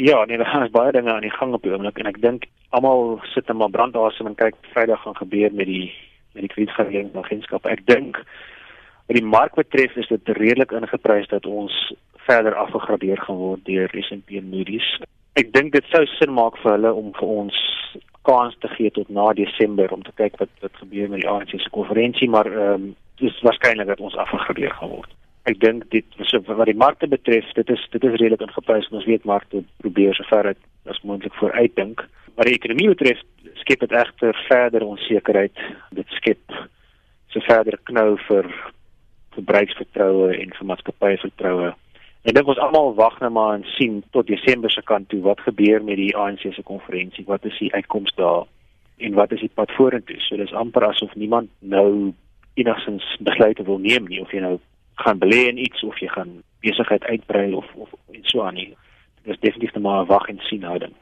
Ja, nee, daar is baie dinge aan die gang op die oomblik en ek dink almal sit net maar brandasem en kyk Vrydag gaan gebeur met die met die kredietverleningsagentskap. Ek dink wat die mark betref is dit redelik ingeprys dat ons verder afgegradeer gaan word deur S&P Moody's. Ek dink dit sou sin maak vir hulle om vir ons kans te gee tot na Desember om te kyk wat wat gebeur met die ANC se konferensie, maar ehm um, dis waarskynlik dat ons afgegradeer gaan word. Ek dink dit so wat die markte betref, dit is dit is redelik ingeprys. Ons weet markte probeer sover dit as moontlik vooruitdink. Maar die ekonomie betref, skep dit egter verder onsekerheid. Dit skep so verder knou vir verbruiksvertroue en vir maatskappyvertroue. En dit ons almal wag net maar en sien tot Desember se kant toe wat gebeur met die ANC se konferensie, wat is die uitkoms daar en wat is die pad vorentoe. So dis amper asof niemand nou enigsins besluite wil neem nie of jy nou gaan belê in iets of jy gaan besigheid uitbrei of of en so aan nie. Dit is definitief net maar 'n wag en sien houding.